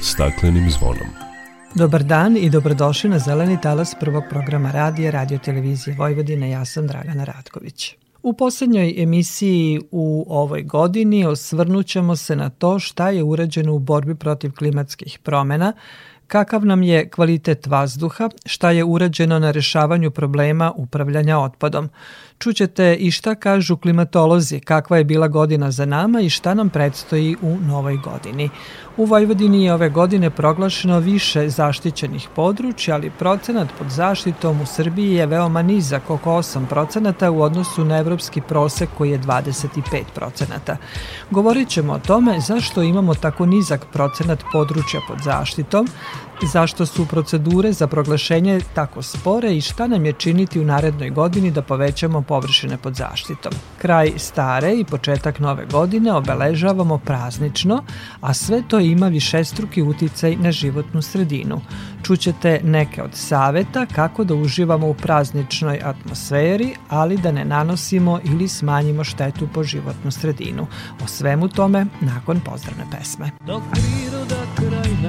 staklenim zvonom. Dobar dan i dobrodošli na Zeleni talas prvog programa radija Radio Televizije Vojvodine. Ja sam Dragana Ratković. U poslednjoj emisiji u ovoj godini osvrnućemo se na to šta je urađeno u borbi protiv klimatskih promena, kakav nam je kvalitet vazduha, šta je urađeno na rešavanju problema upravljanja otpadom. Čućete i šta kažu klimatolozi, kakva je bila godina za nama i šta nam predstoji u novoj godini. U Vojvodini je ove godine proglašeno više zaštićenih područja, ali procenat pod zaštitom u Srbiji je veoma nizak, oko 8 procenata u odnosu na evropski prosek koji je 25 procenata. Govorit ćemo o tome zašto imamo tako nizak procenat područja pod zaštitom, zašto su procedure za proglašenje tako spore i šta nam je činiti u narednoj godini da povećamo površine pod zaštitom. Kraj stare i početak nove godine obeležavamo praznično, a sve to ima višestruki uticaj na životnu sredinu. Čućete neke od saveta kako da uživamo u prazničnoj atmosferi, ali da ne nanosimo ili smanjimo štetu po životnu sredinu. O svemu tome nakon pozdravne pesme. Dok priroda kraj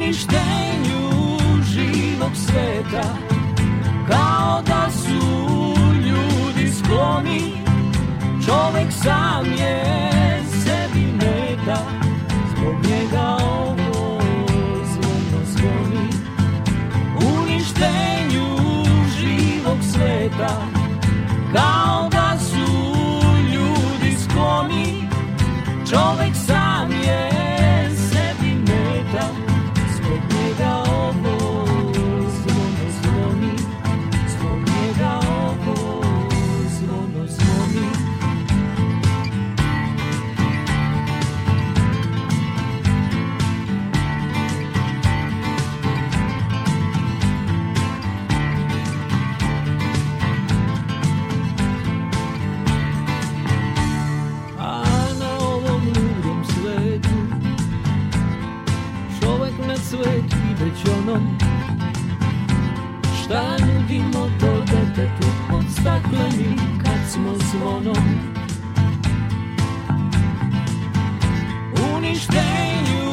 Uništenju živog sveta Kao da su ljudi skloni Čovek sam je sebi meta Zbog njega ovo zvono zvoni Uništenju živog sveta Kao da su ljudi skloni Čovek sam Šta nudimo to detetu Pod staklenim kad smo zvonom Uništenju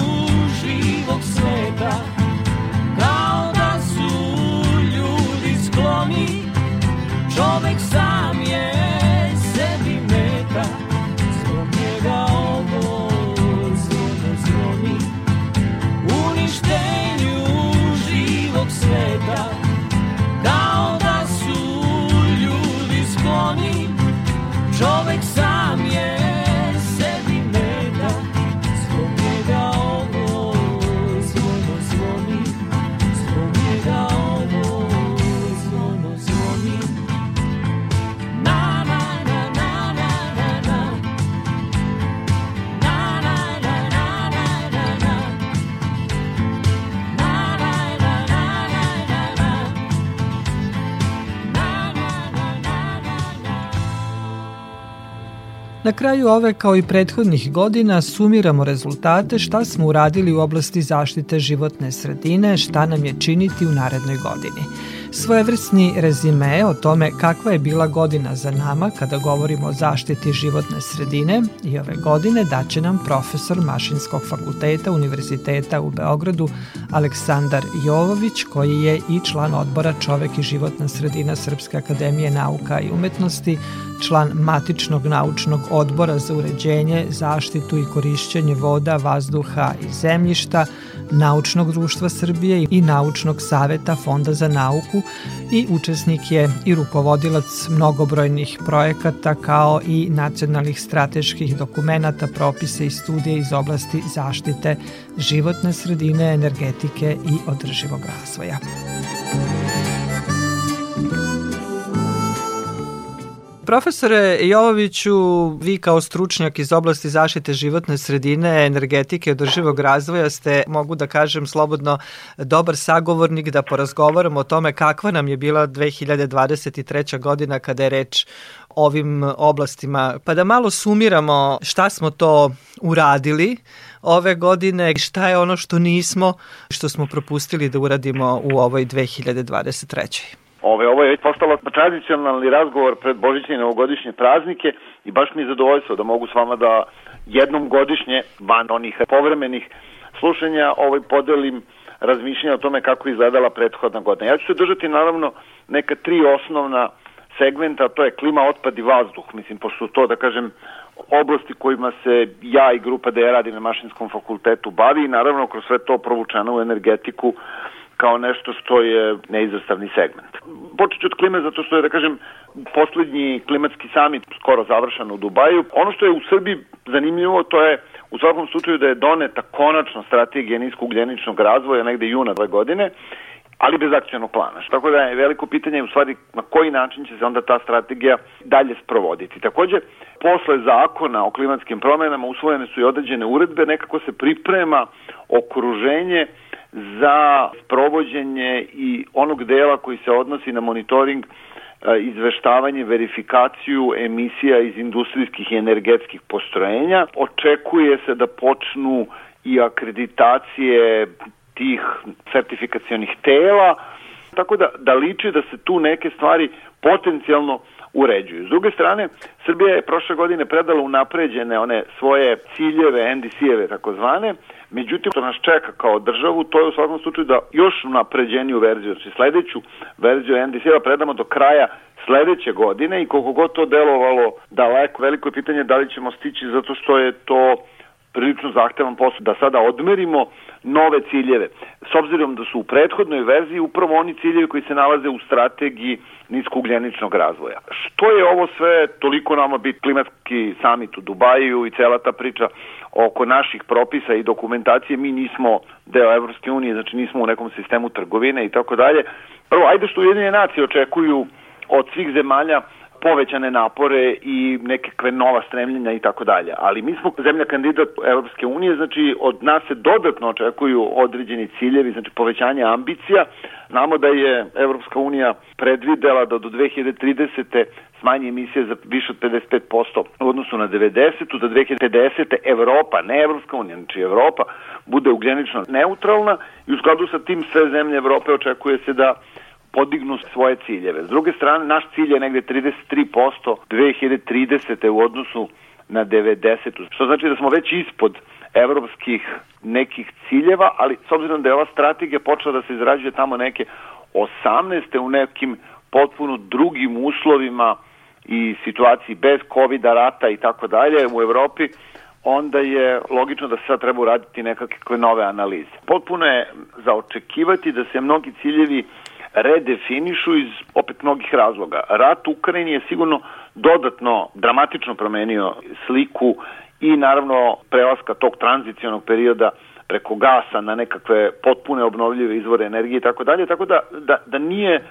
živog sveta Kao da su ljudi skloni Čovek sam Na kraju ove kao i prethodnih godina sumiramo rezultate šta smo uradili u oblasti zaštite životne sredine, šta nam je činiti u narednoj godini. Svojevrsni rezime o tome kakva je bila godina za nama kada govorimo o zaštiti životne sredine i ove godine daće nam profesor Mašinskog fakulteta Univerziteta u Beogradu Aleksandar Jovović koji je i član odbora Čovek i životna sredina Srpske akademije nauka i umetnosti, član matičnog naučnog odbora za uređenje, zaštitu i korišćenje voda, vazduha i zemljišta, Naučnog društva Srbije i Naučnog saveta Fonda za nauku i učesnik je i rukovodilac mnogobrojnih projekata kao i nacionalnih strateških dokumenata, propise i studije iz oblasti zaštite životne sredine, energetike i održivog razvoja. Profesore Jovoviću, vi kao stručnjak iz oblasti zaštite životne sredine, energetike i održivog razvoja ste, mogu da kažem slobodno, dobar sagovornik da porazgovaramo o tome kakva nam je bila 2023. godina kada je reč ovim oblastima, pa da malo sumiramo šta smo to uradili ove godine, šta je ono što nismo, što smo propustili da uradimo u ovoj 2023. Ove, ovo je postalo tradicionalni razgovor pred Božićne i novogodišnje praznike i baš mi je zadovoljstvo da mogu s vama da jednom godišnje, van onih povremenih slušanja, ovaj podelim razmišljanja o tome kako je izgledala prethodna godina. Ja ću se držati naravno neka tri osnovna segmenta, to je klima, otpad i vazduh, mislim, pošto to, da kažem, oblasti kojima se ja i grupa da ja radim na mašinskom fakultetu bavi i naravno kroz sve to provučeno u energetiku kao nešto što je neizostavni segment. Počet ću od klime zato što je, da kažem, poslednji klimatski samit skoro završen u Dubaju. Ono što je u Srbiji zanimljivo, to je u svakom slučaju da je doneta konačno strategija niskogljeničnog razvoja negde juna ove godine ali bez akcijnog plana. Tako da je veliko pitanje u stvari na koji način će se onda ta strategija dalje sprovoditi. Takođe, posle zakona o klimatskim promenama usvojene su i određene uredbe, nekako se priprema okruženje za sprovođenje i onog dela koji se odnosi na monitoring e, izveštavanje, verifikaciju emisija iz industrijskih i energetskih postrojenja. Očekuje se da počnu i akreditacije tih sertifikacionih tela, tako da, da liči da se tu neke stvari potencijalno uređuju. S druge strane, Srbija je prošle godine predala unapređene one svoje ciljeve, NDC-eve takozvane, međutim, to nas čeka kao državu, to je u svakom slučaju da još unapređeniju verziju, znači sledeću verziju NDC-eva predamo do kraja sledeće godine i koliko god to delovalo daleko, veliko je pitanje da li ćemo stići zato što je to prilično zahtevan posao da sada odmerimo nove ciljeve. S obzirom da su u prethodnoj verziji upravo oni ciljevi koji se nalaze u strategiji niskogljeničnog razvoja. Što je ovo sve toliko nama bit klimatski samit u Dubaju i cela ta priča oko naših propisa i dokumentacije, mi nismo deo Evropske unije, znači nismo u nekom sistemu trgovine i tako dalje. Prvo, ajde što Ujedinjene nacije očekuju od svih zemalja povećane napore i nekakve nova stremljenja i tako dalje. Ali mi smo zemlja kandidat Evropske unije, znači od nas se dodatno očekuju određeni ciljevi, znači povećanje ambicija. Znamo da je Evropska unija predvidela da do 2030. smanji emisije za više od 55% u odnosu na 90. Do 2050. Evropa, ne Evropska unija, znači Evropa, bude ugljenično neutralna i u skladu sa tim sve zemlje Evrope očekuje se da podignu svoje ciljeve. S druge strane, naš cilj je negde 33% 2030. u odnosu na 90. Što znači da smo već ispod evropskih nekih ciljeva, ali s obzirom da je ova strategija počela da se izrađuje tamo neke 18. u nekim potpuno drugim uslovima i situaciji bez covid rata i tako dalje u Evropi, onda je logično da se sad treba uraditi nekakve nove analize. Potpuno je zaočekivati da se mnogi ciljevi redefinišu iz opet mnogih razloga. Rat u Ukrajini je sigurno dodatno dramatično promenio sliku i naravno prelaska tog tranzicionog perioda preko gasa na nekakve potpune obnovljive izvore energije i tako dalje, tako da, da, da nije,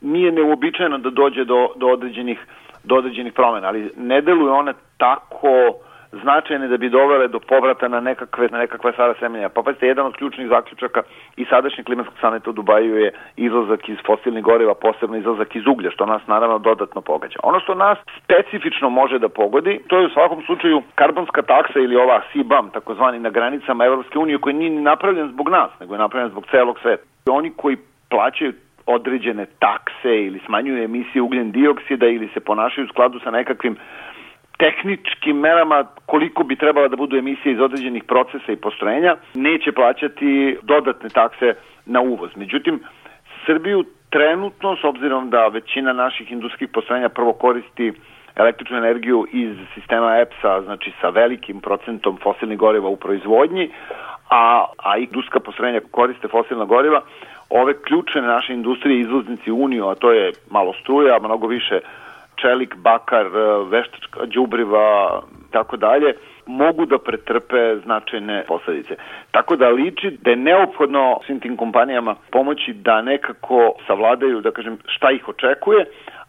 nije neuobičajeno da dođe do, do, određenih, do određenih promena, ali ne deluju one tako značajne da bi dovele do povrata na nekakve, na nekakve stara semenja. Pa pazite, jedan od ključnih zaključaka i sadašnjeg klimatskog sameta u Dubaju je izlazak iz fosilnih goriva, posebno izlazak iz uglja, što nas naravno dodatno pogađa. Ono što nas specifično može da pogodi, to je u svakom slučaju karbonska taksa ili ova CBAM, takozvani na granicama Evropske unije, koji nije napravljen zbog nas, nego je napravljen zbog celog sveta. Oni koji plaćaju određene takse ili smanjuju emisije ugljen dioksida ili se ponašaju u skladu sa nekakvim tehničkim merama koliko bi trebala da budu emisije iz određenih procesa i postrojenja, neće plaćati dodatne takse na uvoz. Međutim, Srbiju trenutno, s obzirom da većina naših industrijskih postrojenja prvo koristi električnu energiju iz sistema EPS-a, znači sa velikim procentom fosilnih goriva u proizvodnji, a, a i industrijska postrojenja koriste fosilna goriva, ove ključne naše industrije izvoznici Uniju, a to je malo struja, mnogo više čelik, bakar, e, veštačka đubriva, tako dalje, mogu da pretrpe značajne posledice. Tako da liči da je neophodno svim tim kompanijama pomoći da nekako savladaju, da kažem, šta ih očekuje,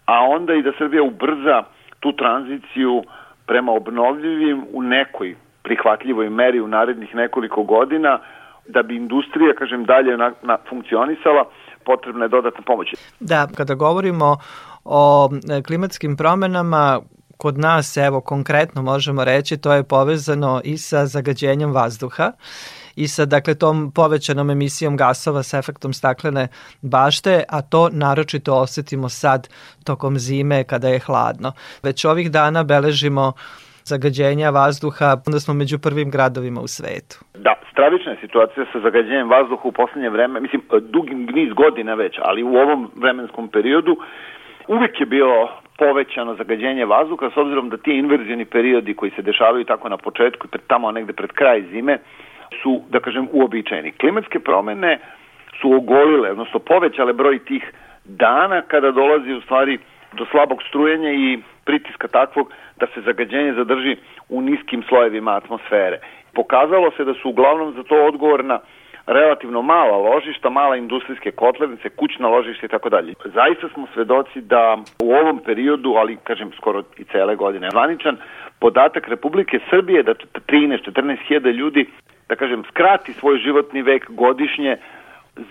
a onda i da Srbija ubrza tu tranziciju prema obnovljivim u nekoj prihvatljivoj meri u narednih nekoliko godina da bi industrija, kažem, dalje na, na funkcionisala, potrebna je dodatna pomoć. Da, kada govorimo o e, klimatskim promenama, kod nas, evo, konkretno možemo reći, to je povezano i sa zagađenjem vazduha i sa dakle tom povećanom emisijom gasova sa efektom staklene bašte, a to naročito osetimo sad tokom zime kada je hladno. Već ovih dana beležimo zagađenja vazduha, onda smo među prvim gradovima u svetu. Da, stravična je situacija sa zagađenjem vazduha u poslednje vreme, mislim, dugi niz godina već, ali u ovom vremenskom periodu uvek je bilo povećano zagađenje vazduha s obzirom da ti inverzijni periodi koji se dešavaju tako na početku i tamo negde pred kraj zime su, da kažem, uobičajeni. Klimatske promene su ogolile, odnosno povećale broj tih dana kada dolazi u stvari do slabog strujenja i pritiska takvog da se zagađenje zadrži u niskim slojevima atmosfere. Pokazalo se da su uglavnom za to odgovorna relativno mala ložišta, mala industrijske kotlarnice, kućna ložišta i tako dalje. Zaista smo svedoci da u ovom periodu, ali kažem skoro i cele godine, zvaničan podatak Republike Srbije da 13-14 hiljada ljudi da kažem, skrati svoj životni vek godišnje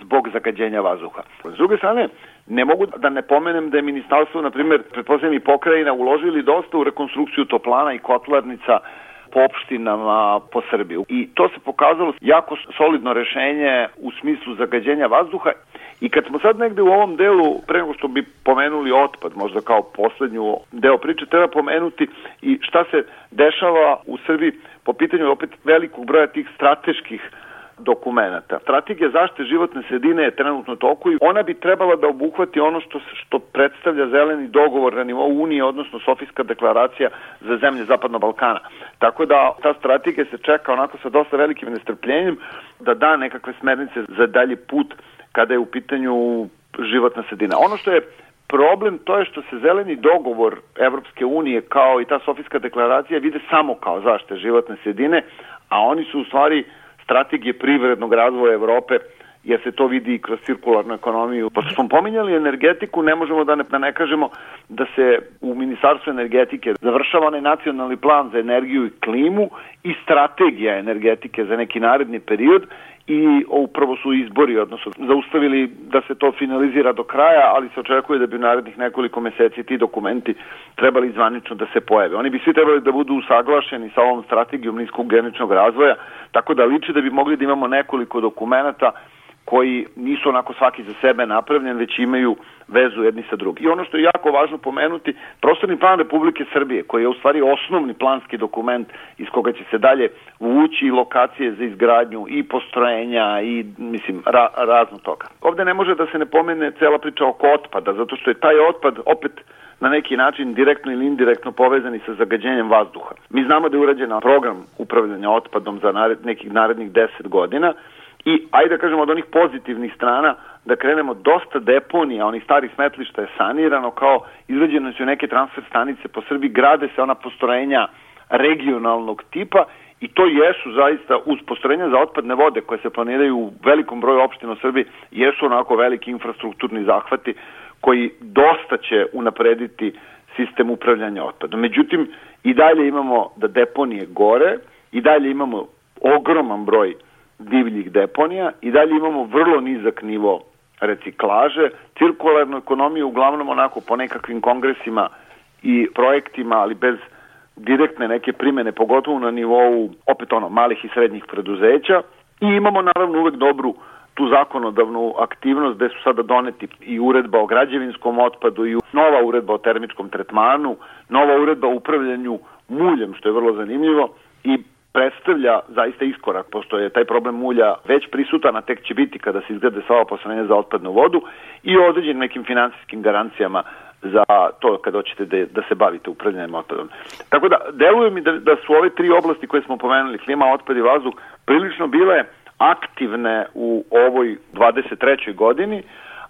zbog zagađenja vazduha. S druge strane, ne mogu da ne pomenem da je ministarstvo, na primjer, pretpostavljeni pokrajina, uložili dosta u rekonstrukciju toplana i kotlarnica po opštinama po Srbiju. I to se pokazalo jako solidno rešenje u smislu zagađenja vazduha i kad smo sad negde u ovom delu, pre nego što bi pomenuli otpad, možda kao poslednju deo priče, treba pomenuti i šta se dešava u Srbiji po pitanju opet velikog broja tih strateških dokumenta. Strategija zaštite životne sredine je trenutno toku i ona bi trebala da obuhvati ono što što predstavlja zeleni dogovor na nivou Unije, odnosno Sofijska deklaracija za zemlje Zapadnog Balkana. Tako da ta strategija se čeka onako sa dosta velikim nestrpljenjem da da nekakve smernice za dalji put kada je u pitanju životna sredina. Ono što je problem to je što se zeleni dogovor Evropske unije kao i ta Sofijska deklaracija vide samo kao zaštite životne sredine, a oni su u stvari strategije privrednog razvoja Evrope jer se to vidi i kroz cirkularnu ekonomiju. Pošto smo pominjali energetiku, ne možemo da ne, da ne kažemo da se u Ministarstvu energetike završava onaj nacionalni plan za energiju i klimu i strategija energetike za neki naredni period i upravo su izbori, odnosno zaustavili da se to finalizira do kraja, ali se očekuje da bi u narednih nekoliko meseci ti dokumenti trebali zvanično da se pojave. Oni bi svi trebali da budu usaglašeni sa ovom strategijom niskog geničnog razvoja, tako da liči da bi mogli da imamo nekoliko dokumenta koji nisu onako svaki za sebe napravljen, već imaju vezu jedni sa drugim. I ono što je jako važno pomenuti, prostorni plan Republike Srbije, koji je u stvari osnovni planski dokument iz koga će se dalje vući lokacije za izgradnju i postrojenja i, mislim, ra, razno toga. Ovde ne može da se ne pomene cela priča oko otpada, zato što je taj otpad opet na neki način direktno ili indirektno povezani sa zagađenjem vazduha. Mi znamo da je urađen program upravljanja otpadom za nared, nekih narednih 10 godina, I ajde da kažemo od onih pozitivnih strana da krenemo dosta deponija, onih starih smetlišta je sanirano kao izrađene su neke transfer stanice po Srbiji, grade se ona postrojenja regionalnog tipa i to jesu zaista uz postrojenja za otpadne vode koje se planiraju u velikom broju opština u Srbiji, jesu onako veliki infrastrukturni zahvati koji dosta će unaprediti sistem upravljanja otpadom. Međutim, i dalje imamo da deponije gore, i dalje imamo ogroman broj divljih deponija. I dalje imamo vrlo nizak nivo reciklaže, cirkularnu ekonomiju uglavnom onako po nekakvim kongresima i projektima, ali bez direktne neke primene, pogotovo na nivou opet ono malih i srednjih preduzeća. I imamo naravno uvek dobru tu zakonodavnu aktivnost gde su sada doneti i uredba o građevinskom otpadu i nova uredba o termičkom tretmanu, nova uredba o upravljanju muljem, što je vrlo zanimljivo, i predstavlja zaista iskorak, pošto je taj problem mulja već prisutan, a tek će biti kada se izgrade sva postrojenja za otpadnu vodu i određen nekim finansijskim garancijama za to kada hoćete da, da se bavite upravljanjem otpadom. Tako da, deluje mi da, da su ove tri oblasti koje smo pomenuli, klima, otpad i vazduh, prilično bile aktivne u ovoj 23. godini,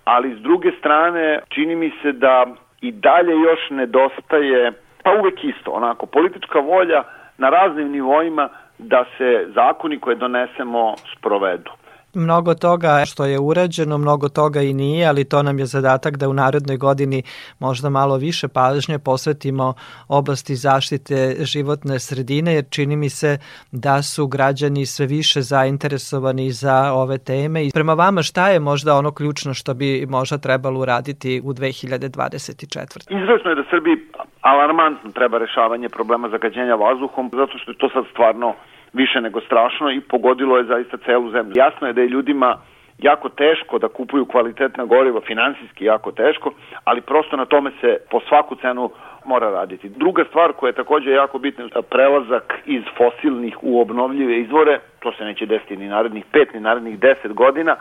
ali s druge strane čini mi se da i dalje još nedostaje, pa uvek isto, onako, politička volja na raznim nivoima da se zakoni koje donesemo sprovedu. Mnogo toga što je urađeno, mnogo toga i nije, ali to nam je zadatak da u narodnoj godini možda malo više pažnje posvetimo oblasti zaštite životne sredine, jer čini mi se da su građani sve više zainteresovani za ove teme. I prema vama šta je možda ono ključno što bi možda trebalo uraditi u 2024. Izvesno je da Srbiji alarmantno treba rešavanje problema zagađenja vazduhom, zato što je to sad stvarno više nego strašno i pogodilo je zaista celu zemlju. Jasno je da je ljudima jako teško da kupuju kvalitetna goriva, finansijski jako teško, ali prosto na tome se po svaku cenu mora raditi. Druga stvar koja je takođe jako bitna, prelazak iz fosilnih u obnovljive izvore, to se neće desiti ni narednih pet, ni narednih deset godina,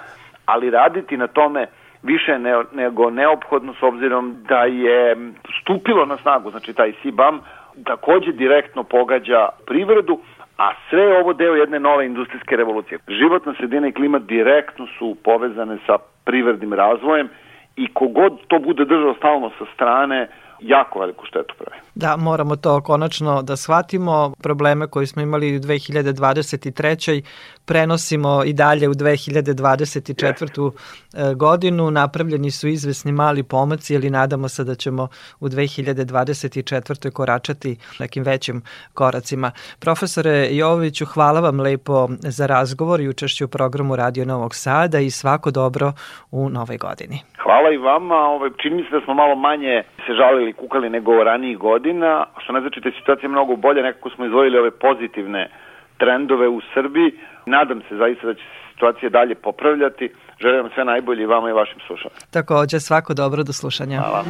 ali raditi na tome više ne, nego neophodno s obzirom da je stupilo na snagu, znači taj CBAM, takođe direktno pogađa privredu, a sve ovo deo jedne nove industrijske revolucije. Životna sredina i klimat direktno su povezane sa privrednim razvojem i kogod to bude držao stalno sa strane, jako veliku štetu pravi. Da, moramo to konačno da shvatimo. Probleme koje smo imali u 2023. prenosimo i dalje u 2024. Yes. godinu. Napravljeni su izvesni mali pomaci, ali nadamo se da ćemo u 2024. koračati nekim većim koracima. Profesore Jovoviću, hvala vam lepo za razgovor i učešću u programu Radio Novog Sada i svako dobro u novoj godini. Hvala i vama. Ovaj, čini mi se da smo malo manje se žalili, kukali nego ranijih godina, što ne znači da je situacija mnogo bolja, nekako smo izvojili ove pozitivne trendove u Srbiji. Nadam se zaista da će se situacija dalje popravljati. Želim vam sve najbolje i vama i vašim slušanjima. Takođe, svako dobro do slušanja. Hvala.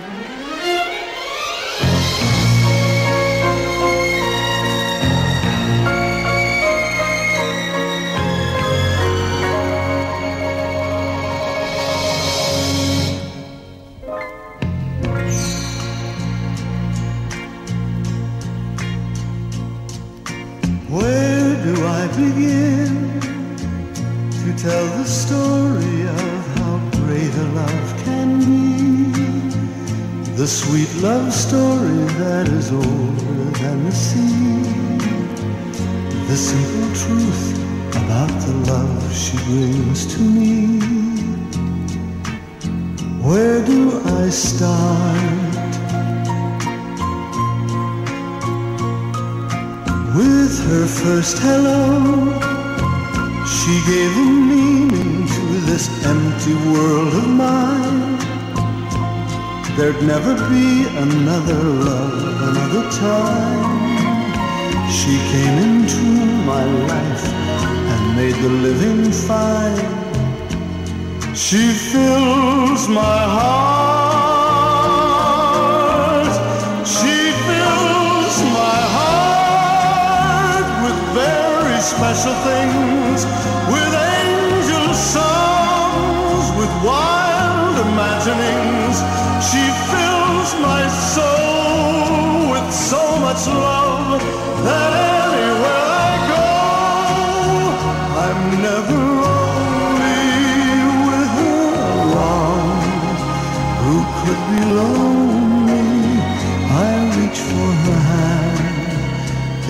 Tell the story of how great a love can be. The sweet love story that is older than the sea. The simple truth about the love she brings to me. Where do I start? With her first hello, she gave a meaning to this empty world of mine. There'd never be another love, another time. She came into my life and made the living fine. She fills my heart.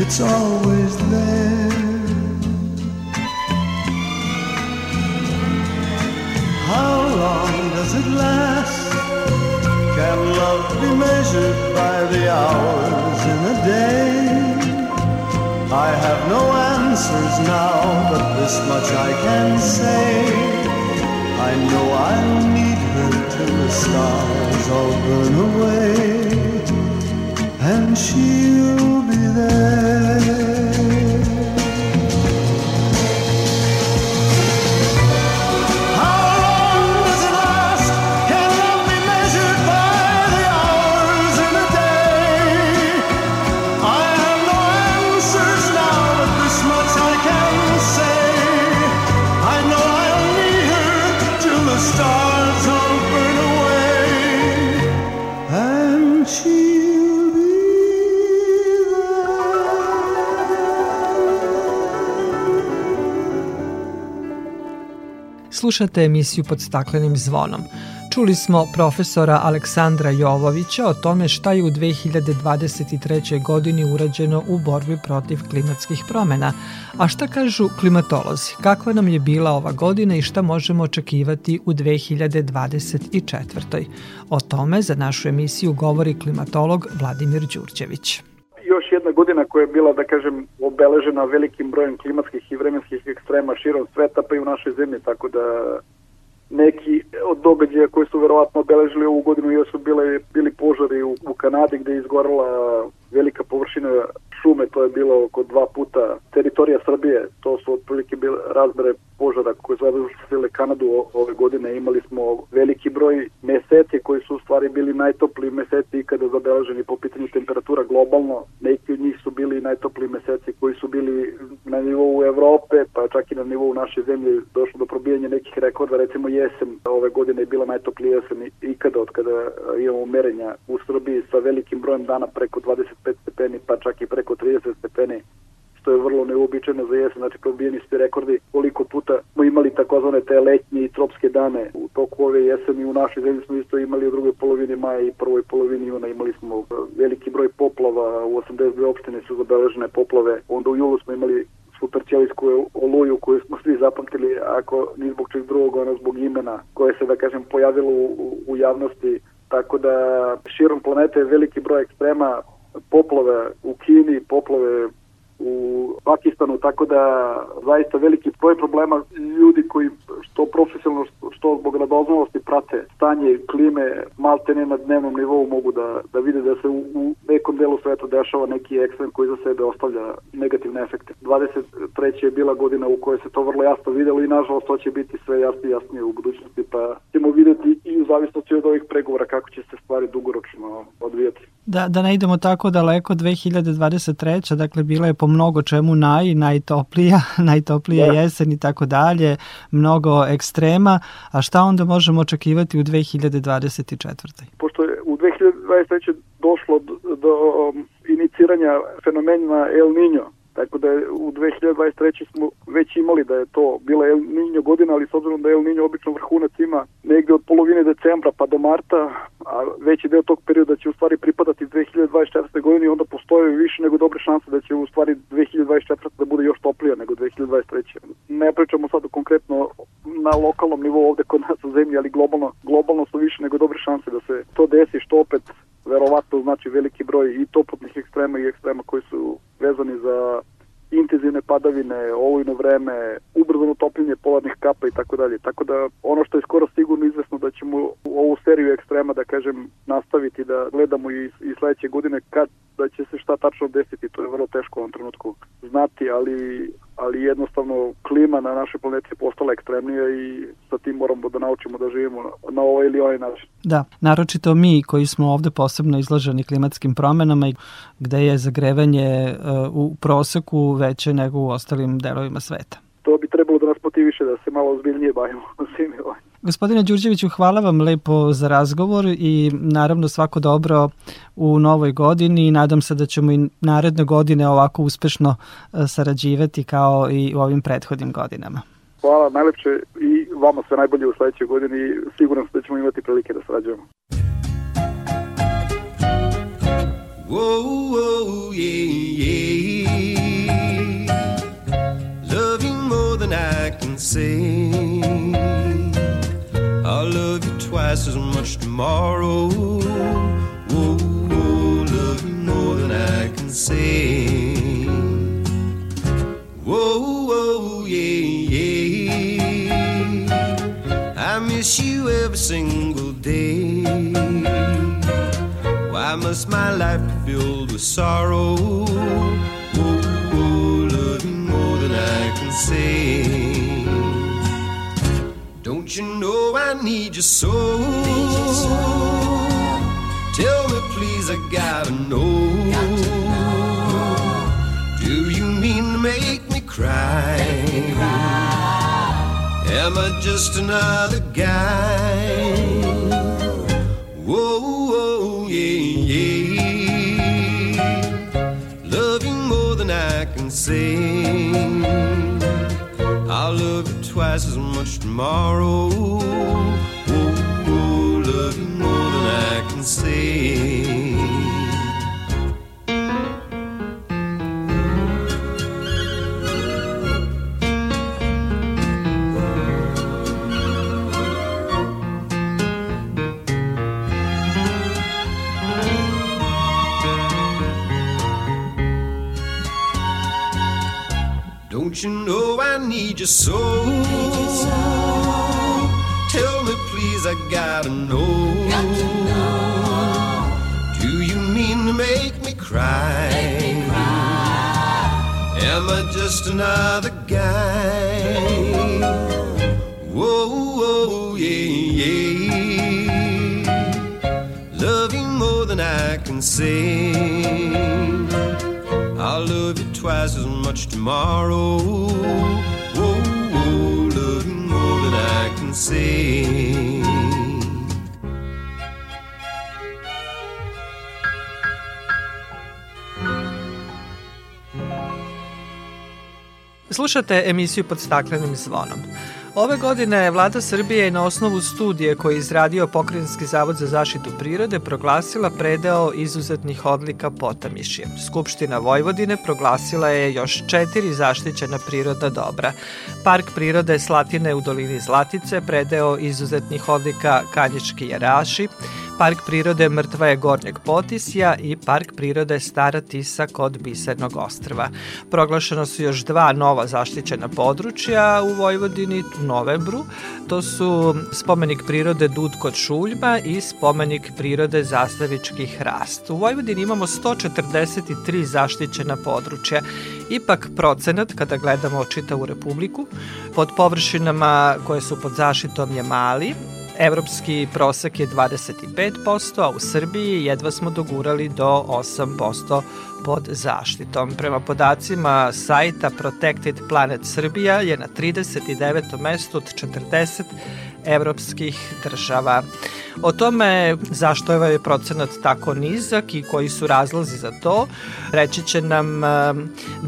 It's always there. How long does it last? Can love be measured by the hours in a day? I have no answers now, but this much I can say. I know I'll need her till the stars all burn away, and she'll be there. Slušate emisiju pod staklenim zvonom. Čuli smo profesora Aleksandra Jovovića o tome šta je u 2023. godini urađeno u borbi protiv klimatskih promena, a šta kažu klimatolozi, kakva nam je bila ova godina i šta možemo očekivati u 2024. O tome za našu emisiju govori klimatolog Vladimir Đurđević godina koja je bila, da kažem, obeležena velikim brojem klimatskih i vremenskih ekstrema širom sveta, pa i u našoj zemlji, tako da neki od događaja koji su verovatno obeležili ovu godinu jesu bile, bili požari u, u Kanadi gde je izgorala velika površina šume, to je bilo oko dva puta teritorija Srbije, to su otprilike bile razmere požara koje su zadržile Kanadu ove godine. Imali smo veliki broj meseci koji su u stvari bili najtopliji meseci ikada zabeleženi po pitanju temperatura globalno. Neki od njih su bili najtopliji meseci koji su bili na nivou Evrope, pa čak i na nivou naše zemlje došlo do probijanja nekih rekorda. Recimo jesen ove godine je bila najtoplija jesen ikada od kada imamo merenja u Srbiji sa velikim brojem dana preko 25 stepeni, pa čak i preko 30 stepeni što je vrlo neuobičajeno za jesen, znači probijeni su rekordi koliko puta smo imali takozvane te letnje i tropske dane. U toku ove jeseni u našoj zemlji smo isto imali u drugoj polovini maja i prvoj polovini juna. Imali smo veliki broj poplava, u 82 opštine su zabeležene poplave, onda u julu smo imali superćelijsku oluju koju smo svi zapamtili, ako ni zbog čeg drugog, ono zbog imena koje se, da kažem, pojavilo u, u javnosti. Tako da širom planete je veliki broj ekstrema, poplove u Kini, poplove u Pakistanu, tako da zaista veliki broj problema ljudi koji što profesionalno, što zbog radoznalosti prate stanje klime malte ne na dnevnom nivou mogu da, da vide da se u, u nekom delu sveta dešava neki ekstrem koji za sebe ostavlja negativne efekte. 23. je bila godina u kojoj se to vrlo jasno videlo i nažalost to će biti sve jasnije i jasnije u budućnosti pa ćemo videti i u zavisnosti od ovih pregovora kako će se stvari dugoročno odvijati. Da, da ne idemo tako daleko, 2023. dakle bila je po mnogo čemu naj, najtoplija, najtoplija da. jesen i tako dalje, mnogo ekstrema, a šta onda možemo očekivati u 2024. Pošto je u 2023. došlo do, do um, iniciranja fenomena El Niño, Tako da je u 2023. smo već imali da je to bila El Niño godina, ali s obzirom da je El Niño obično vrhunac ima negde od polovine decembra pa do marta, a veći deo tog perioda će u stvari pripadati 2024. godini onda postoje više nego dobre šanse da će u stvari 2024. da bude još toplija nego 2023. Ne pričamo sad konkretno na lokalnom nivou ovde kod nas u zemlji, ali globalno, globalno su više nego dobre šanse da se to desi, što opet verovatno znači veliki broj i toplotnih ekstrema i ekstrema koji su vezani za intenzivne padavine, olujno vreme, ubrzano topljenje polarnih kapa i tako dalje. Tako da ono što je skoro sigurno izvesno da ćemo ovu seriju ekstrema, da kažem, nastaviti da gledamo i, i sledeće godine kad da će se šta tačno desiti, to je vrlo teško u ovom trenutku znati, ali ali jednostavno klima na našoj planeti je postala ekstremnija i sa tim moramo da naučimo da živimo na ovaj ili ovaj način. Da, naročito mi koji smo ovde posebno izloženi klimatskim promenama i gde je zagrevanje uh, u proseku veće nego u ostalim delovima sveta. To bi trebalo da nas motiviše da se malo ozbiljnije bavimo svim ovim. Gospodine Đurđeviću, hvala vam lepo za razgovor i naravno svako dobro u novoj godini i nadam se da ćemo i naredne godine ovako uspešno e, sarađivati kao i u ovim prethodnim godinama. Hvala najlepše i vama sve najbolje u sledećoj godini i siguran sam da ćemo imati prilike da sarađujemo. Whoa, whoa, yeah, yeah. Love you more than I can say twice as much tomorrow. Whoa, whoa, love you more than I can say. Whoa, whoa, yeah, yeah. I miss you every single day. Why must my life be filled with sorrow? Whoa, whoa, love you more than I can say. You know I need you so? Tell me, please, I gotta know. Do you mean to make me cry? Am I just another guy? twice as much tomorrow. Oh, oh, love you more than I can say. You so? Tell me, please, I gotta know. Do you mean to make me cry? Am I just another guy? Whoa, whoa, yeah, yeah. You more than I can say. I'll love you twice as much tomorrow. Say. Slušate emisiju pod staklenim zvonom. Ove godine vlada Srbije je na osnovu studije koje je izradio Pokrenjski zavod za zaštitu prirode proglasila predeo izuzetnih odlika Potamišje. Skupština Vojvodine proglasila je još četiri zaštićena priroda dobra. Park prirode Slatine u dolini Zlatice, predeo izuzetnih odlika Kanjički jaraši, Park prirode Mrtva je Gornjeg Potisja i Park prirode Stara Tisa kod Bisernog ostrva. Proglašeno su još dva nova zaštićena područja u Vojvodini u novembru. To su spomenik prirode Dud kod Šuljma i spomenik prirode Zastavički hrast. U Vojvodini imamo 143 zaštićena područja. Ipak procenat, kada gledamo čitavu republiku, pod površinama koje su pod zaštitom je mali, Evropski prosek je 25%, a u Srbiji jedva smo dogurali do 8% pod zaštitom. Prema podacima sajta Protected Planet Srbija je na 39. mestu od 40 evropskih država. O tome zašto je ovaj procenat tako nizak i koji su razlozi za to, reći će nam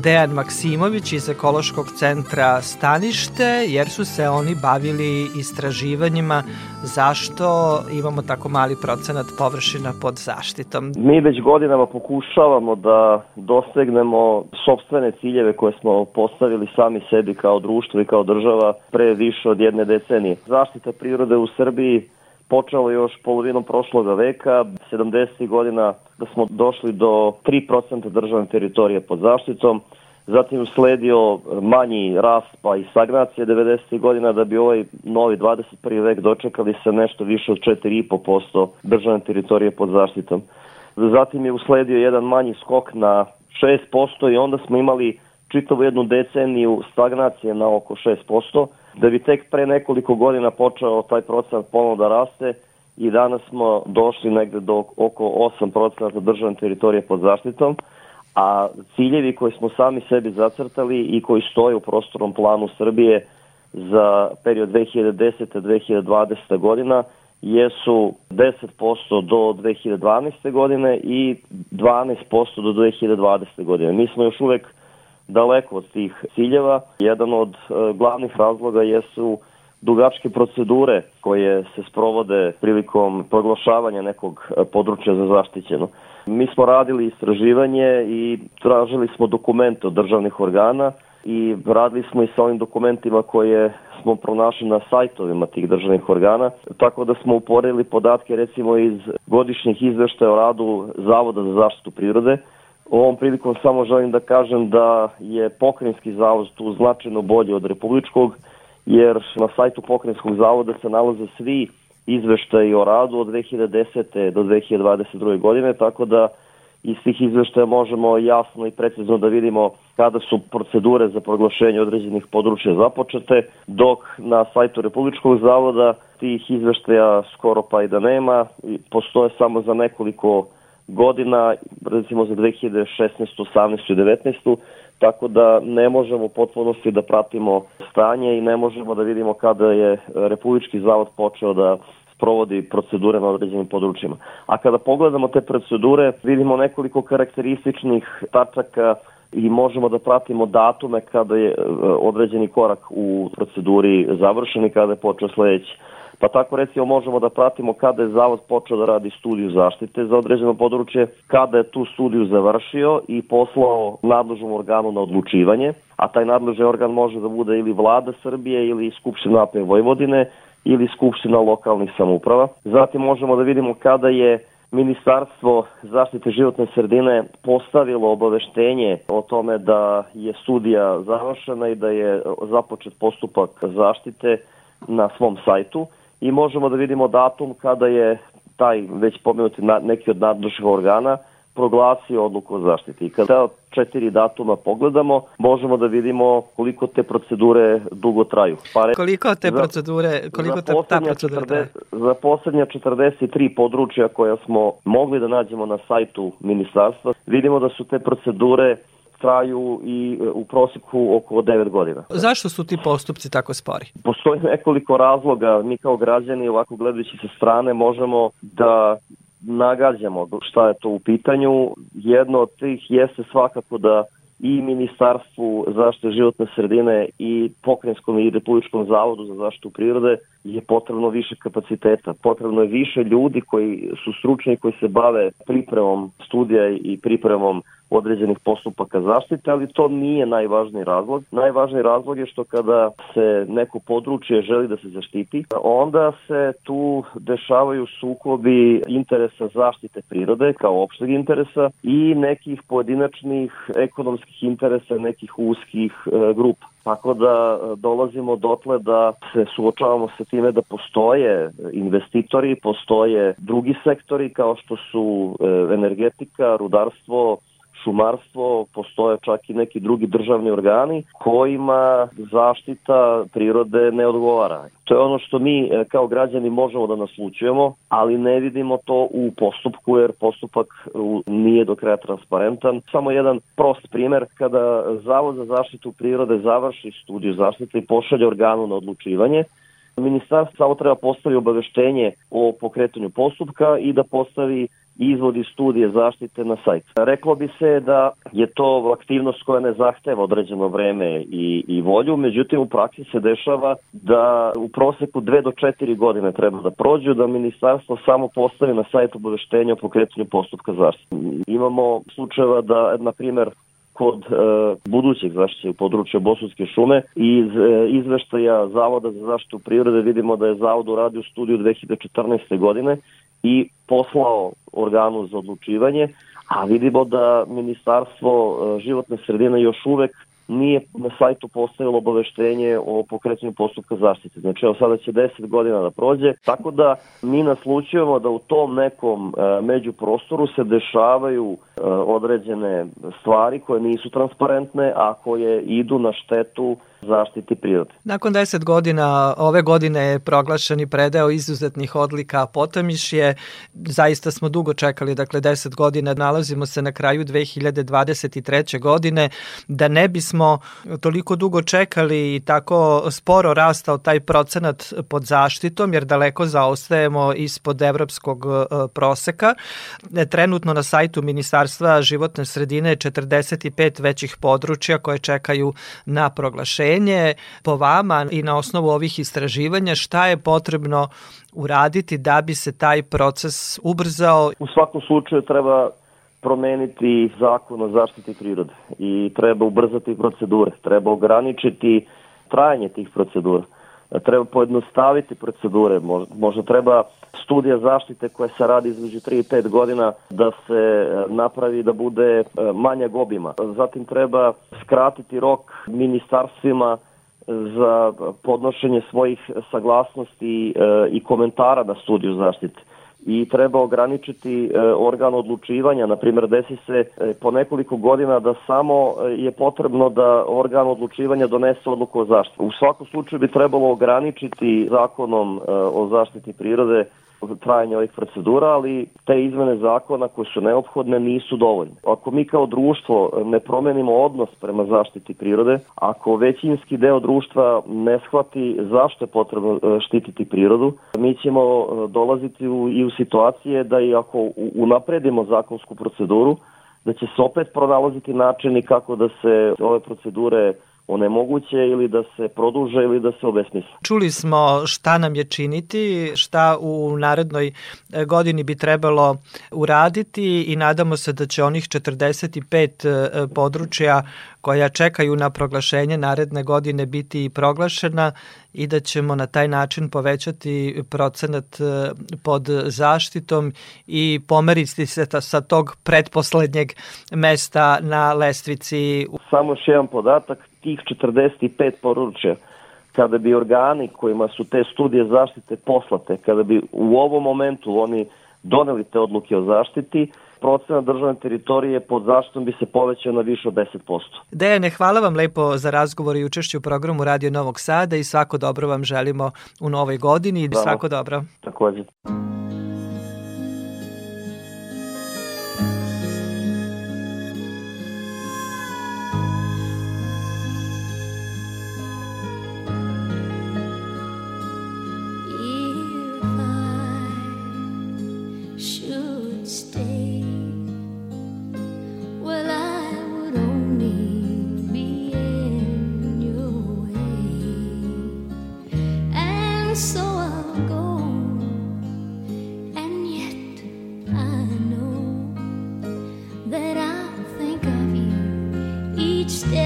Dejan Maksimović iz Ekološkog centra Stanište, jer su se oni bavili istraživanjima zašto imamo tako mali procenat površina pod zaštitom. Mi već godinama pokušavamo da dosegnemo sobstvene ciljeve koje smo postavili sami sebi kao društvo i kao država pre više od jedne decenije. Zaštita prirode u Srbiji počelo još polovinom prošloga veka, 70. godina da smo došli do 3% državne teritorije pod zaštitom, zatim usledio manji rast pa i stagnacija 90. godina da bi ovaj novi 21. vek dočekali se nešto više od 4,5% državne teritorije pod zaštitom. Zatim je usledio jedan manji skok na 6% i onda smo imali čitavu jednu deceniju stagnacije na oko 6%, da bi tek pre nekoliko godina počeo taj procenat ponovno da raste i danas smo došli negde do oko 8% državne teritorije pod zaštitom, a ciljevi koje smo sami sebi zacrtali i koji stoje u prostornom planu Srbije za period 2010-2020 godina jesu 10% do 2012. godine i 12% do 2020. godine. Mi smo još uvek daleko od tih ciljeva. Jedan od e, glavnih razloga jesu dugačke procedure koje se sprovode prilikom proglašavanja nekog e, područja za zaštićeno. Mi smo radili istraživanje i tražili smo dokumente od državnih organa i radili smo i sa ovim dokumentima koje smo pronašli na sajtovima tih državnih organa, tako da smo uporili podatke recimo iz godišnjih izveštaja o radu Zavoda za zaštitu prirode, Ovom prilikom samo želim da kažem da je pokrenjski zavod tu značajno bolji od republičkog, jer na sajtu pokrenjskog zavoda se nalaze svi izveštaji o radu od 2010. do 2022. godine, tako da iz tih izveštaja možemo jasno i precizno da vidimo kada su procedure za proglašenje određenih područja započete, dok na sajtu Republičkog zavoda tih izveštaja skoro pa i da nema, postoje samo za nekoliko godina, recimo za 2016, 18 i 19, tako da ne možemo u potpunosti da pratimo stanje i ne možemo da vidimo kada je Republički zavod počeo da sprovodi procedure na određenim područjima. A kada pogledamo te procedure, vidimo nekoliko karakterističnih tačaka i možemo da pratimo datume kada je e, određeni korak u proceduri završen i kada je počeo sledeći. Pa tako recimo možemo da pratimo kada je Zavod počeo da radi studiju zaštite za određeno područje, kada je tu studiju završio i poslao nadležnom organu na odlučivanje, a taj nadležni organ može da bude ili vlada Srbije ili Skupština AP Vojvodine ili Skupština lokalnih samuprava. Zatim možemo da vidimo kada je Ministarstvo zaštite životne sredine postavilo obaveštenje o tome da je studija završena i da je započet postupak zaštite na svom sajtu i možemo da vidimo datum kada je taj već pomenuti neki od nadležnih organa proglasio odluku o zaštiti. I kada četiri datuma pogledamo, možemo da vidimo koliko te procedure dugo traju. Pa re... Koliko te procedure, koliko te, ta procedura 40, traje? Za poslednja 43 područja koja smo mogli da nađemo na sajtu ministarstva, vidimo da su te procedure traju i e, u proseku oko 9 godina. Zašto su ti postupci tako spori? Postoji nekoliko razloga. Mi kao građani ovako gledajući sa strane možemo da nagađamo šta je to u pitanju. Jedno od tih jeste svakako da i Ministarstvu zaštite životne sredine i Pokrajinskom i Republičkom zavodu za zaštitu prirode je potrebno više kapaciteta. Potrebno je više ljudi koji su stručni koji se bave pripremom studija i pripremom određenih postupaka zaštite, ali to nije najvažniji razlog. Najvažniji razlog je što kada se neko područje želi da se zaštiti, onda se tu dešavaju sukobi interesa zaštite prirode kao opšteg interesa i nekih pojedinačnih ekonomskih interesa nekih uskih e, grupa. Tako da e, dolazimo dotle da se suočavamo sa time da postoje investitori, postoje drugi sektori kao što su e, energetika, rudarstvo, šumarstvo, postoje čak i neki drugi državni organi kojima zaštita prirode ne odgovara. To je ono što mi e, kao građani možemo da naslučujemo, ali ne vidimo to u postupku jer postupak nije do kraja transparentan. Samo jedan prost primer, kada Zavod za zaštitu prirode završi studiju zaštite i pošalje organu na odlučivanje, Ministarstvo samo treba postavi obaveštenje o pokretanju postupka i da postavi izvodi studije zaštite na sajt. Reklo bi se da je to aktivnost koja ne zahteva određeno vreme i, i volju, međutim u praksi se dešava da u proseku 2 do 4 godine treba da prođu, da ministarstvo samo postavi na sajt obaveštenja o pokretanju postupka zaštite. Imamo slučajeva da, na primer, kod e, budućeg zaštite u području Bosanske šume iz e, izveštaja Zavoda za zaštitu prirode vidimo da je Zavod uradio studiju 2014. godine i poslao organu za odlučivanje, a vidimo da Ministarstvo e, životne sredine još uvek nije na sajtu postavilo obaveštenje o pokrećenju postupka zaštite. Znači, evo sada će 10 godina da prođe, tako da mi naslučujemo da u tom nekom e, međuprostoru se dešavaju e, određene stvari koje nisu transparentne, a koje idu na štetu zaštiti prirode. Nakon 10 godina, ove godine je proglašen i predeo izuzetnih odlika Potamišje. Zaista smo dugo čekali, dakle 10 godina, nalazimo se na kraju 2023. godine, da ne bismo toliko dugo čekali i tako sporo rastao taj procenat pod zaštitom, jer daleko zaostajemo ispod evropskog e, proseka. Trenutno na sajtu Ministarstva životne sredine je 45 većih područja koje čekaju na proglašenje poverenje po vama i na osnovu ovih istraživanja šta je potrebno uraditi da bi se taj proces ubrzao? U svakom slučaju treba promeniti zakon o zaštiti prirode i treba ubrzati procedure, treba ograničiti trajanje tih procedura, treba pojednostaviti procedure, možda treba studija zaštite koja se radi između 3 i 5 godina da se napravi da bude e, manja gobima. Zatim treba skratiti rok ministarstvima za podnošenje svojih saglasnosti e, i komentara na studiju zaštite i treba ograničiti e, organ odlučivanja. Na primjer, desi se po nekoliko godina da samo je potrebno da organ odlučivanja donese odluku o zaštiti. U svakom slučaju bi trebalo ograničiti zakonom o zaštiti prirode trajanje ovih procedura, ali te izmene zakona koje su neophodne nisu dovoljne. Ako mi kao društvo ne promenimo odnos prema zaštiti prirode, ako većinski deo društva ne shvati zašto je potrebno e, štititi prirodu, mi ćemo e, dolaziti u, i u situacije da i ako unapredimo zakonsku proceduru, da će se opet pronalaziti načini kako da se ove procedure onemoguće ili da se produže ili da se obesmisle. Čuli smo šta nam je činiti, šta u narednoj e, godini bi trebalo uraditi i nadamo se da će onih 45 e, područja koja čekaju na proglašenje naredne godine biti proglašena i da ćemo na taj način povećati procenat e, pod zaštitom i pomeriti se sa tog pretposlednjeg mesta na lestvici. Samo još jedan podatak, tih 45 poručja kada bi organi kojima su te studije zaštite poslate, kada bi u ovom momentu oni doneli te odluke o zaštiti, procena državne teritorije pod zaštitom bi se povećao na više od 10%. Dejane, hvala vam lepo za razgovor i učešću u programu Radio Novog Sada i svako dobro vam želimo u novoj godini i svako dobro. Takođe. して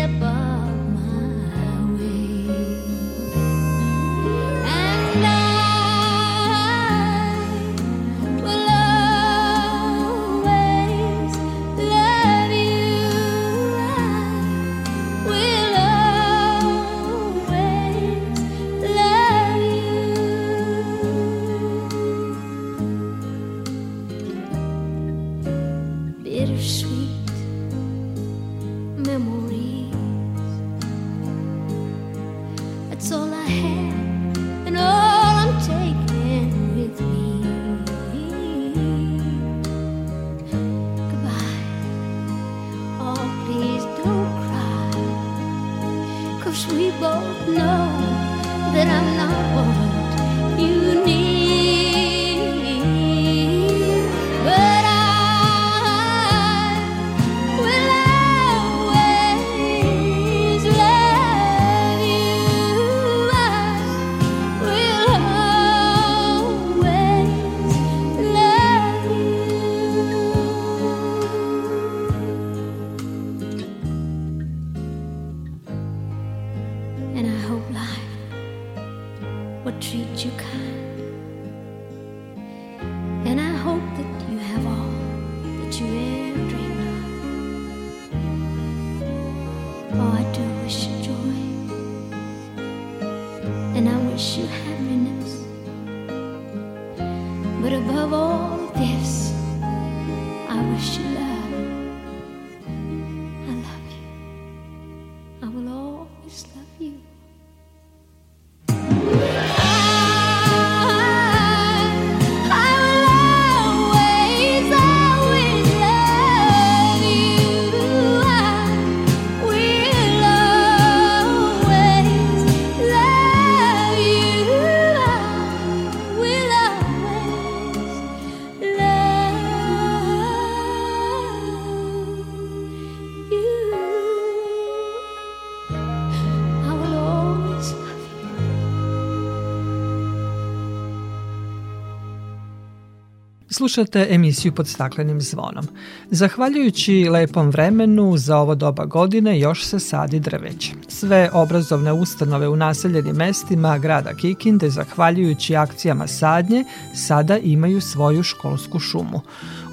Slušate emisiju pod staklenim zvonom. Zahvaljujući lepom vremenu za ovo doba godine još se sadi drveće. Sve obrazovne ustanove u naseljenim mestima grada Kikinde, zahvaljujući akcijama sadnje, sada imaju svoju školsku šumu.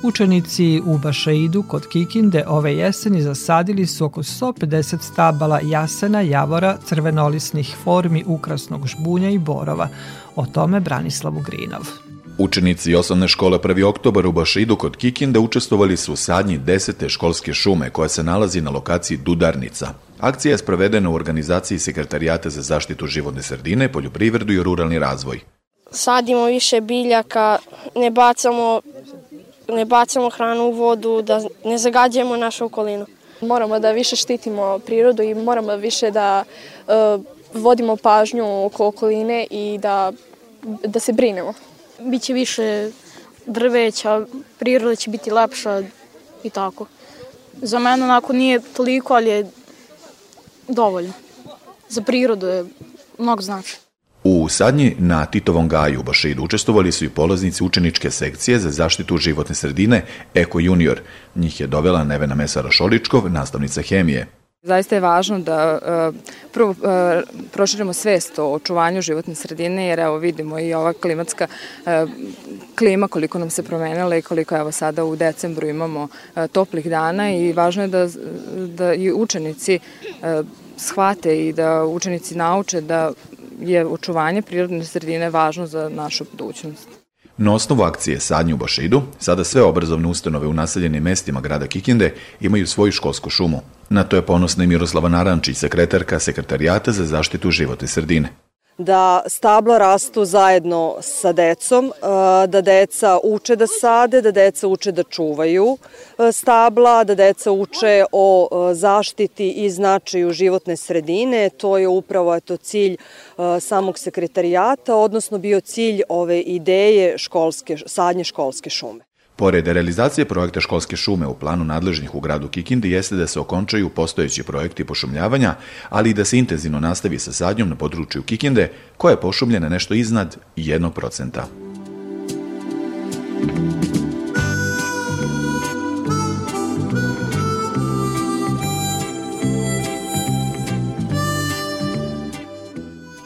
Učenici u Bašaidu kod Kikinde ove jeseni zasadili su oko 150 stabala jasena, javora, crvenolisnih formi, ukrasnog žbunja i borova. O tome Branislav Ugrinov. Učenici osnovne škole 1. oktobar u Bašidu kod Kikinda učestvovali su u sadnji desete školske šume koja se nalazi na lokaciji Dudarnica. Akcija je sprovedena u organizaciji Sekretarijata za zaštitu životne sredine, poljoprivredu i ruralni razvoj. Sadimo više biljaka, ne bacamo, ne bacamo hranu u vodu, da ne zagađujemo našu okolinu. Moramo da više štitimo prirodu i moramo više da uh, vodimo pažnju oko okoline i da, da se brinemo. Biće više drveća, priroda će biti lepša i tako. Za mene onako nije toliko, ali je dovoljno. za prirodu je mnogo znači. U sadnji na Titovom gaju u Bašidu učestvovali su i polaznici učeničke sekcije za zaštitu životne sredine Eko Junior. Njih je dovela Nevena Mesara Šoličkov, nastavnica hemije. Zaista je važno da e, prvo e, proširimo svest o očuvanju životne sredine, jer evo vidimo i ova klimatska e, klima koliko nam se promenila i koliko evo sada u decembru imamo toplih dana i važno je da, da i učenici shvate i da učenici nauče da je očuvanje prirodne sredine važno za našu budućnost. Na osnovu akcije Sadnju u Bašidu, sada sve obrazovne ustanove u naseljenim mestima grada Kikinde imaju svoju školsku šumu. Na to je ponosna i Miroslava Narančić, sekretarka Sekretarijata za zaštitu životne sredine da stabla rastu zajedno sa decom, da deca uče da sade, da deca uče da čuvaju stabla, da deca uče o zaštiti i značaju životne sredine. To je upravo eto, cilj samog sekretarijata, odnosno bio cilj ove ideje školske, sadnje školske šume. Pored realizacije projekta školske šume u planu nadležnih u gradu Kikindi jeste da se okončaju postojeći projekti pošumljavanja, ali i da se intenzivno nastavi sa sadnjom na području Kikinde, koja je pošumljena nešto iznad 1%.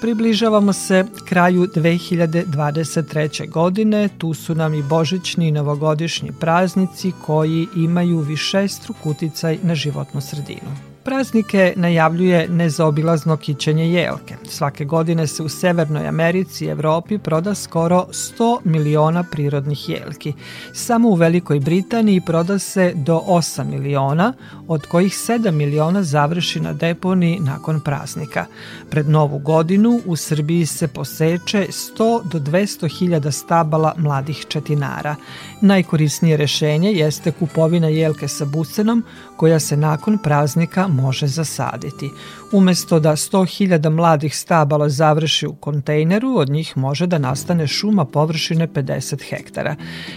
Približavamo se kraju 2023. godine, tu su nam i božićni i novogodišnji praznici koji imaju više struk uticaj na životnu sredinu. Praznike najavljuje nezaobilazno kićenje jelke. Svake godine se u Severnoj Americi i Evropi proda skoro 100 miliona prirodnih jelki. Samo u Velikoj Britaniji proda se do 8 miliona, od kojih 7 miliona završi na deponi nakon praznika. Pred novu godinu u Srbiji se poseče 100 do 200 hiljada stabala mladih četinara. Najkorisnije rešenje jeste kupovina jelke sa busenom koja se nakon praznika može zasaditi. Umesto da 100.000 mladih stabala završi u kontejneru, od njih može da nastane šuma površine 50 hektara.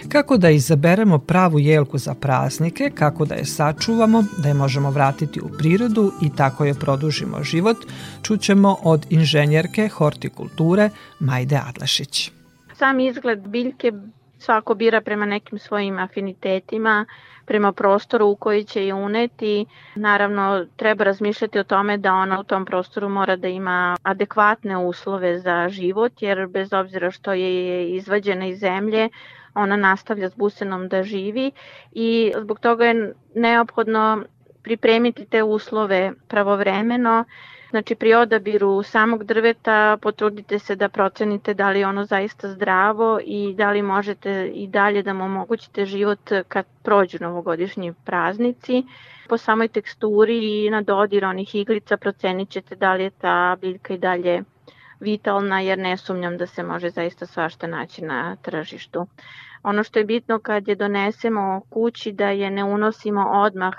Kako da izaberemo pravu jelku za praznike, kako da je sačuvamo, da je možemo vratiti u prirodu i tako je produžimo život, čućemo od inženjerke hortikulture Majde Adlašić. Sam izgled biljke svako bira prema nekim svojim afinitetima, prema prostoru u koji će je uneti. Naravno, treba razmišljati o tome da ona u tom prostoru mora da ima adekvatne uslove za život, jer bez obzira što je izvađena iz zemlje, ona nastavlja s busenom da živi i zbog toga je neophodno pripremiti te uslove pravovremeno, Znači pri odabiru samog drveta potrudite se da procenite da li je ono zaista zdravo i da li možete i dalje da mu omogućite život kad prođu novogodišnji praznici. Po samoj teksturi i na dodir onih iglica procenit ćete da li je ta biljka i dalje vitalna jer ne sumnjam da se može zaista svašta naći na tržištu. Ono što je bitno kad je donesemo kući da je ne unosimo odmah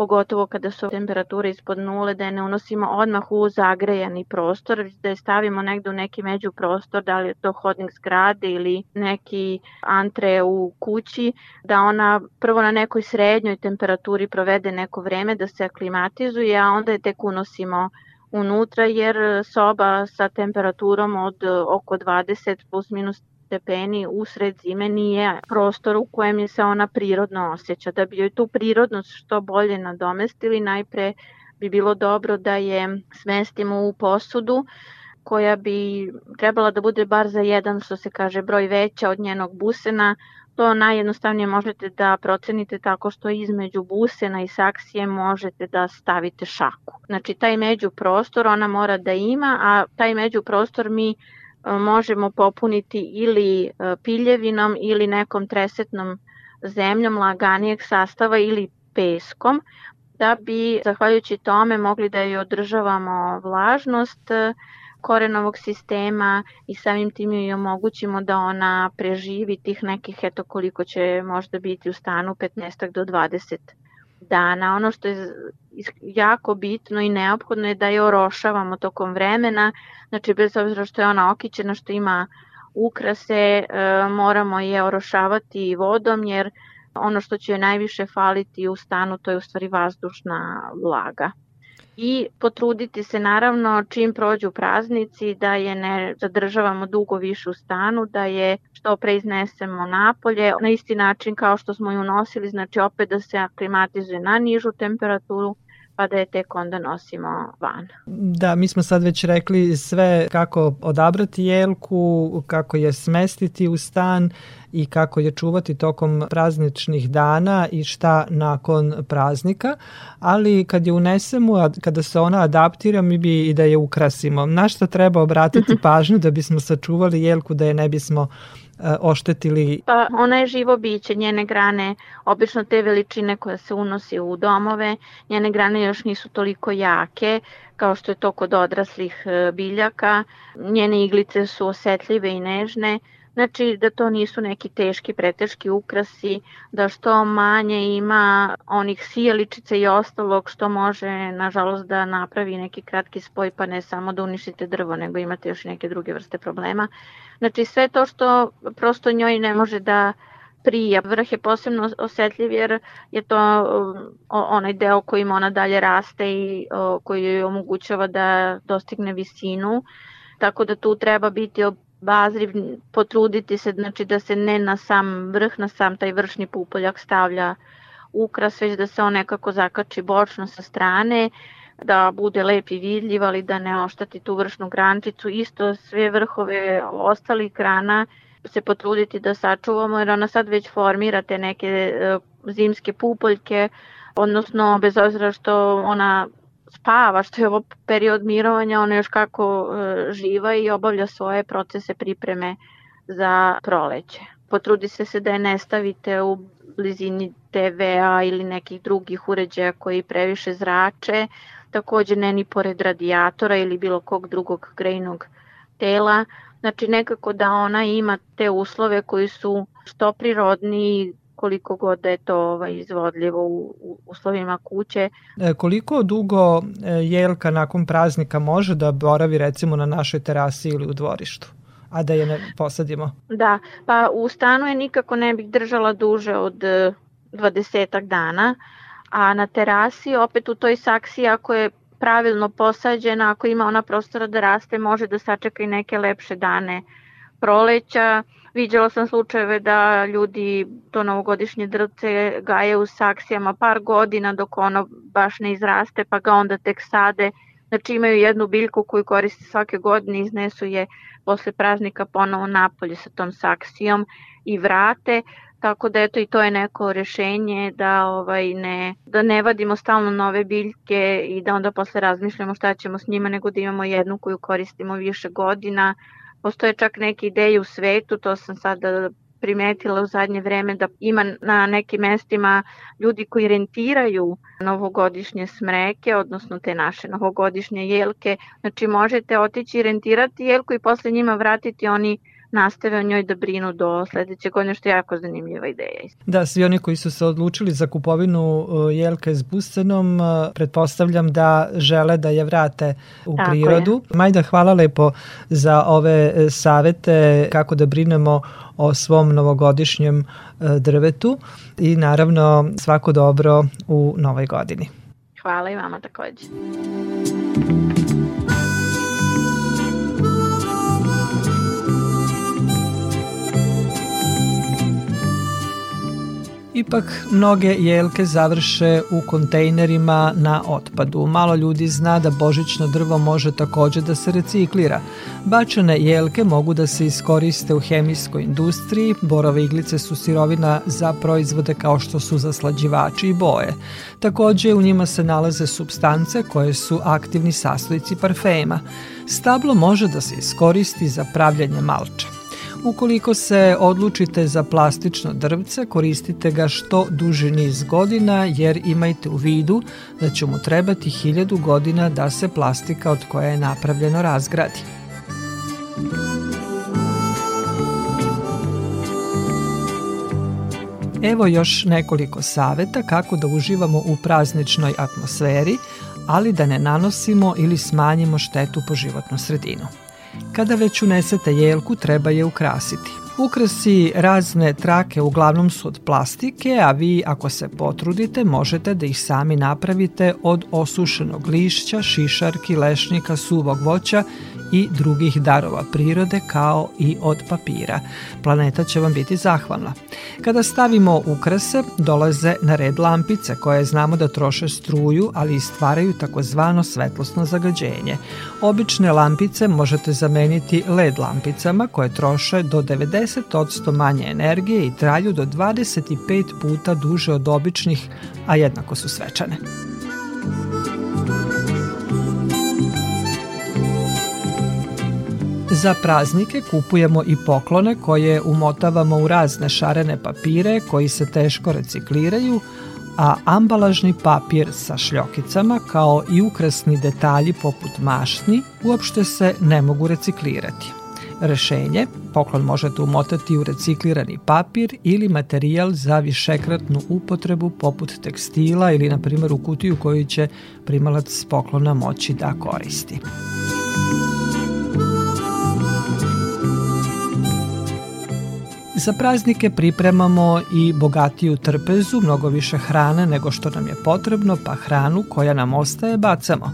pogotovo kada su temperature ispod nule, da je ne unosimo odmah u zagrejani prostor, da je stavimo negde u neki među prostor, da li je to hodnik zgrade ili neki antre u kući, da ona prvo na nekoj srednjoj temperaturi provede neko vreme da se aklimatizuje, a onda je tek unosimo unutra jer soba sa temperaturom od oko 20 plus minus stepeni usred zime nije prostor u kojem je se ona prirodno osjeća. Da bi joj tu prirodnost što bolje nadomestili, najpre bi bilo dobro da je smestimo u posudu koja bi trebala da bude bar za jedan, što se kaže, broj veća od njenog busena. To najjednostavnije možete da procenite tako što između busena i saksije možete da stavite šaku. Znači, taj među prostor ona mora da ima, a taj među prostor mi možemo popuniti ili e, piljevinom ili nekom tresetnom zemljom laganijeg sastava ili peskom da bi zahvaljujući tome mogli da joj održavamo vlažnost e, korenovog sistema i samim tim joj omogućimo da ona preživi tih nekih eto koliko će možda biti u stanu 15 do 20 dana. Ono što je jako bitno i neophodno je da je orošavamo tokom vremena, znači bez obzira što je ona okićena, što ima ukrase, e, moramo je orošavati vodom jer ono što će joj najviše faliti u stanu to je u stvari vazdušna vlaga. I potruditi se naravno čim prođu praznici da je ne zadržavamo dugo više u stanu, da je što pre iznesemo napolje. Na isti način kao što smo i unosili, znači opet da se aklimatizuje na nižu temperaturu, pa da je tek onda nosimo van. Da, mi smo sad već rekli sve kako odabrati jelku, kako je smestiti u stan i kako je čuvati tokom prazničnih dana i šta nakon praznika, ali kad je unesemo, kada se ona adaptira, mi bi i da je ukrasimo. Na šta treba obratiti pažnju da bismo sačuvali jelku, da je ne bismo oštetili? Pa ona je živo biće, njene grane, obično te veličine koja se unosi u domove, njene grane još nisu toliko jake kao što je to kod odraslih e, biljaka, njene iglice su osetljive i nežne, Znači da to nisu neki teški, preteški ukrasi, da što manje ima onih sijaličica i ostalog što može, nažalost, da napravi neki kratki spoj, pa ne samo da uništite drvo, nego imate još neke druge vrste problema. Znači sve to što prosto njoj ne može da prija. Vrh je posebno osetljiv jer je to onaj deo kojim ona dalje raste i koji joj omogućava da dostigne visinu. Tako da tu treba biti bazriv, potruditi se znači da se ne na sam vrh, na sam taj vršni pupoljak stavlja ukras, već da se on nekako zakači bočno sa strane, da bude lep i vidljiv, ali da ne oštati tu vršnu grančicu. Isto sve vrhove ostalih grana se potruditi da sačuvamo, jer ona sad već formira te neke e, zimske pupoljke, odnosno bez obzira što ona spava, što je ovo period mirovanja, ona još kako e, živa i obavlja svoje procese pripreme za proleće. Potrudi se da je ne stavite u blizini TV-a ili nekih drugih uređaja koji previše zrače, takođe ne ni pored radijatora ili bilo kog drugog grejnog tela, znači nekako da ona ima te uslove koji su što prirodniji, koliko god da je to ovaj, izvodljivo u, u uslovima kuće. E, koliko dugo e, jelka nakon praznika može da boravi recimo na našoj terasi ili u dvorištu? a da je ne posadimo? Da, pa u stanu je nikako ne bih držala duže od 20 e, dana, a na terasi opet u toj saksiji ako je pravilno posađena, ako ima ona prostora da raste, može da sačeka i neke lepše dane proleća, Viđala sam slučajeve da ljudi to novogodišnje drvce gaje u saksijama par godina dok ono baš ne izraste pa ga onda tek sade. Znači imaju jednu biljku koju koriste svake godine, iznesu je posle praznika ponovo napolje sa tom saksijom i vrate. Tako da eto i to je neko rešenje da ovaj ne da ne vadimo stalno nove biljke i da onda posle razmišljamo šta ćemo s njima nego da imamo jednu koju koristimo više godina Postoje čak neke ideje u svetu, to sam sada primetila u zadnje vreme da ima na nekim mestima ljudi koji rentiraju novogodišnje smreke, odnosno te naše novogodišnje jelke. Znači možete otići i rentirati jelku i posle njima vratiti oni nastave o njoj da brinu do sledeće godine, što je jako zanimljiva ideja. Da, svi oni koji su se odlučili za kupovinu uh, jelke s busenom, uh, pretpostavljam da žele da je vrate u Tako prirodu. Je. Majda, hvala lepo za ove uh, savete kako da brinemo o svom novogodišnjem drvetu i naravno svako dobro u novoj godini. Hvala i vama takođe. Ipak mnoge jelke završe u kontejnerima na otpadu. Malo ljudi zna da božićno drvo može takođe da se reciklira. Bačene jelke mogu da se iskoriste u hemijskoj industriji, borove iglice su sirovina za proizvode kao što su zaslađivači i boje. Takođe u njima se nalaze substance koje su aktivni sastojci parfema. Stablo može da se iskoristi za pravljanje malča. Ukoliko se odlučite za plastično drvce, koristite ga što duži niz godina jer imajte u vidu da će mu trebati hiljadu godina da se plastika od koje je napravljeno razgradi. Evo još nekoliko saveta kako da uživamo u prazničnoj atmosferi, ali da ne nanosimo ili smanjimo štetu po životnu sredinu. Kada već unesete jelku, treba je ukrasiti. Ukrasi razne trake uglavnom su od plastike, a vi ako se potrudite možete da ih sami napravite od osušenog lišća, šišarki, lešnika, suvog voća i drugih darova prirode kao i od papira. Planeta će vam biti zahvalna. Kada stavimo ukrase, dolaze na red lampice koje znamo da troše struju, ali i stvaraju takozvano svetlosno zagađenje. Obične lampice možete zameniti LED lampicama koje troše do 90% manje energije i traju do 25 puta duže od običnih, a jednako su svečane. Za praznike kupujemo i poklone koje umotavamo u razne šarene papire koji se teško recikliraju, a ambalažni papir sa šljokicama kao i ukrasni detalji poput mašni uopšte se ne mogu reciklirati. Rešenje, poklon možete umotati u reciklirani papir ili materijal za višekratnu upotrebu poput tekstila ili na primjer u kutiju koju će primalac poklona moći da koristi. Za praznike pripremamo i bogatiju trpezu, mnogo više hrane nego što nam je potrebno, pa hranu koja nam ostaje bacamo.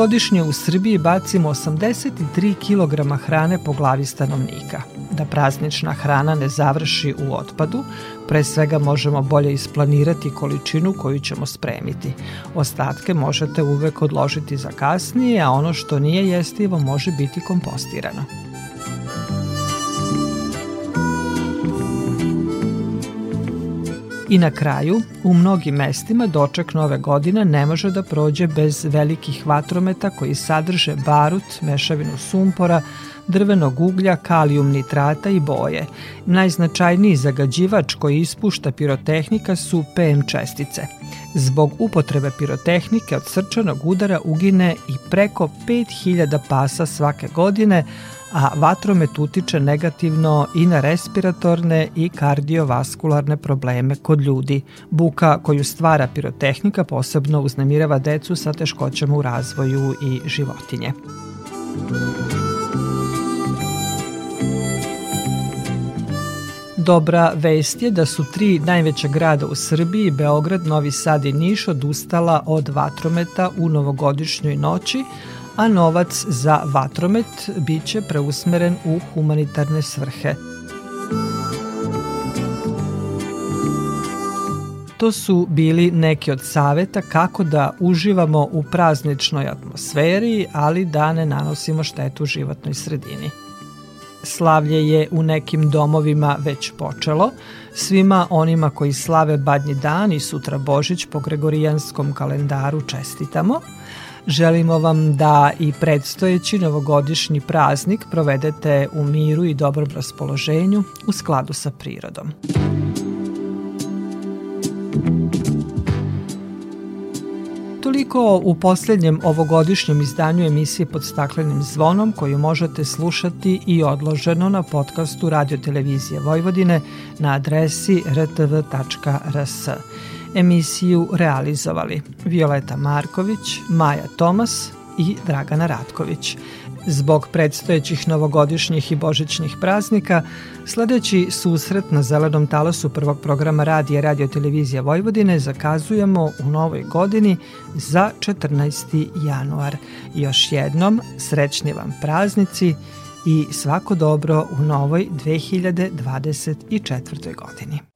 Godišnje u Srbiji bacimo 83 kg hrane po glavi stanovnika. Da praznična hrana ne završi u otpadu, pre svega možemo bolje isplanirati količinu koju ćemo spremiti. Ostatke možete uvek odložiti za kasnije, a ono što nije jestivo može biti kompostirano. I na kraju, u mnogim mestima doček nove godine ne može da prođe bez velikih vatrometa koji sadrže barut, mešavinu sumpora, drvenog uglja, kalijum nitrata i boje. Najznačajniji zagađivač koji ispušta pirotehnika su PM čestice. Zbog upotrebe pirotehnike od srčanog udara ugine i preko 5000 pasa svake godine, a vatromet utiče negativno i na respiratorne i kardiovaskularne probleme kod ljudi. Buka koju stvara pirotehnika posebno uznemirava decu sa teškoćama u razvoju i životinje. Dobra vest je da su tri najveća grada u Srbiji, Beograd, Novi Sad i Niš, odustala od vatrometa u novogodišnjoj noći, a novac za vatromet biće preusmeren u humanitarne svrhe. To su bili neki od saveta kako da uživamo u prazničnoj atmosferi, ali da ne nanosimo štetu životnoj sredini. Slavlje je u nekim domovima već počelo. Svima onima koji slave Badnji dan i sutra Božić po gregorijanskom kalendaru čestitamo – Želimo vam da i predstojeći novogodišnji praznik provedete u miru i dobrom raspoloženju u skladu sa prirodom. Toliko u poslednjem ovogodišnjem izdanju emisije pod staklenim zvonom koju možete slušati i odloženo na podcastu Radio Televizije Vojvodine na adresi rtv.rs. Emisiju realizovali Violeta Marković, Maja Tomas i Dragana Ratković. Zbog predstojećih novogodišnjih i božićnih praznika, sledeći susret na zelenom talasu prvog programa radija Radio Televizija Vojvodine zakazujemo u novoj godini za 14. januar. Još jednom, srećni vam praznici i svako dobro u novoj 2024. godini.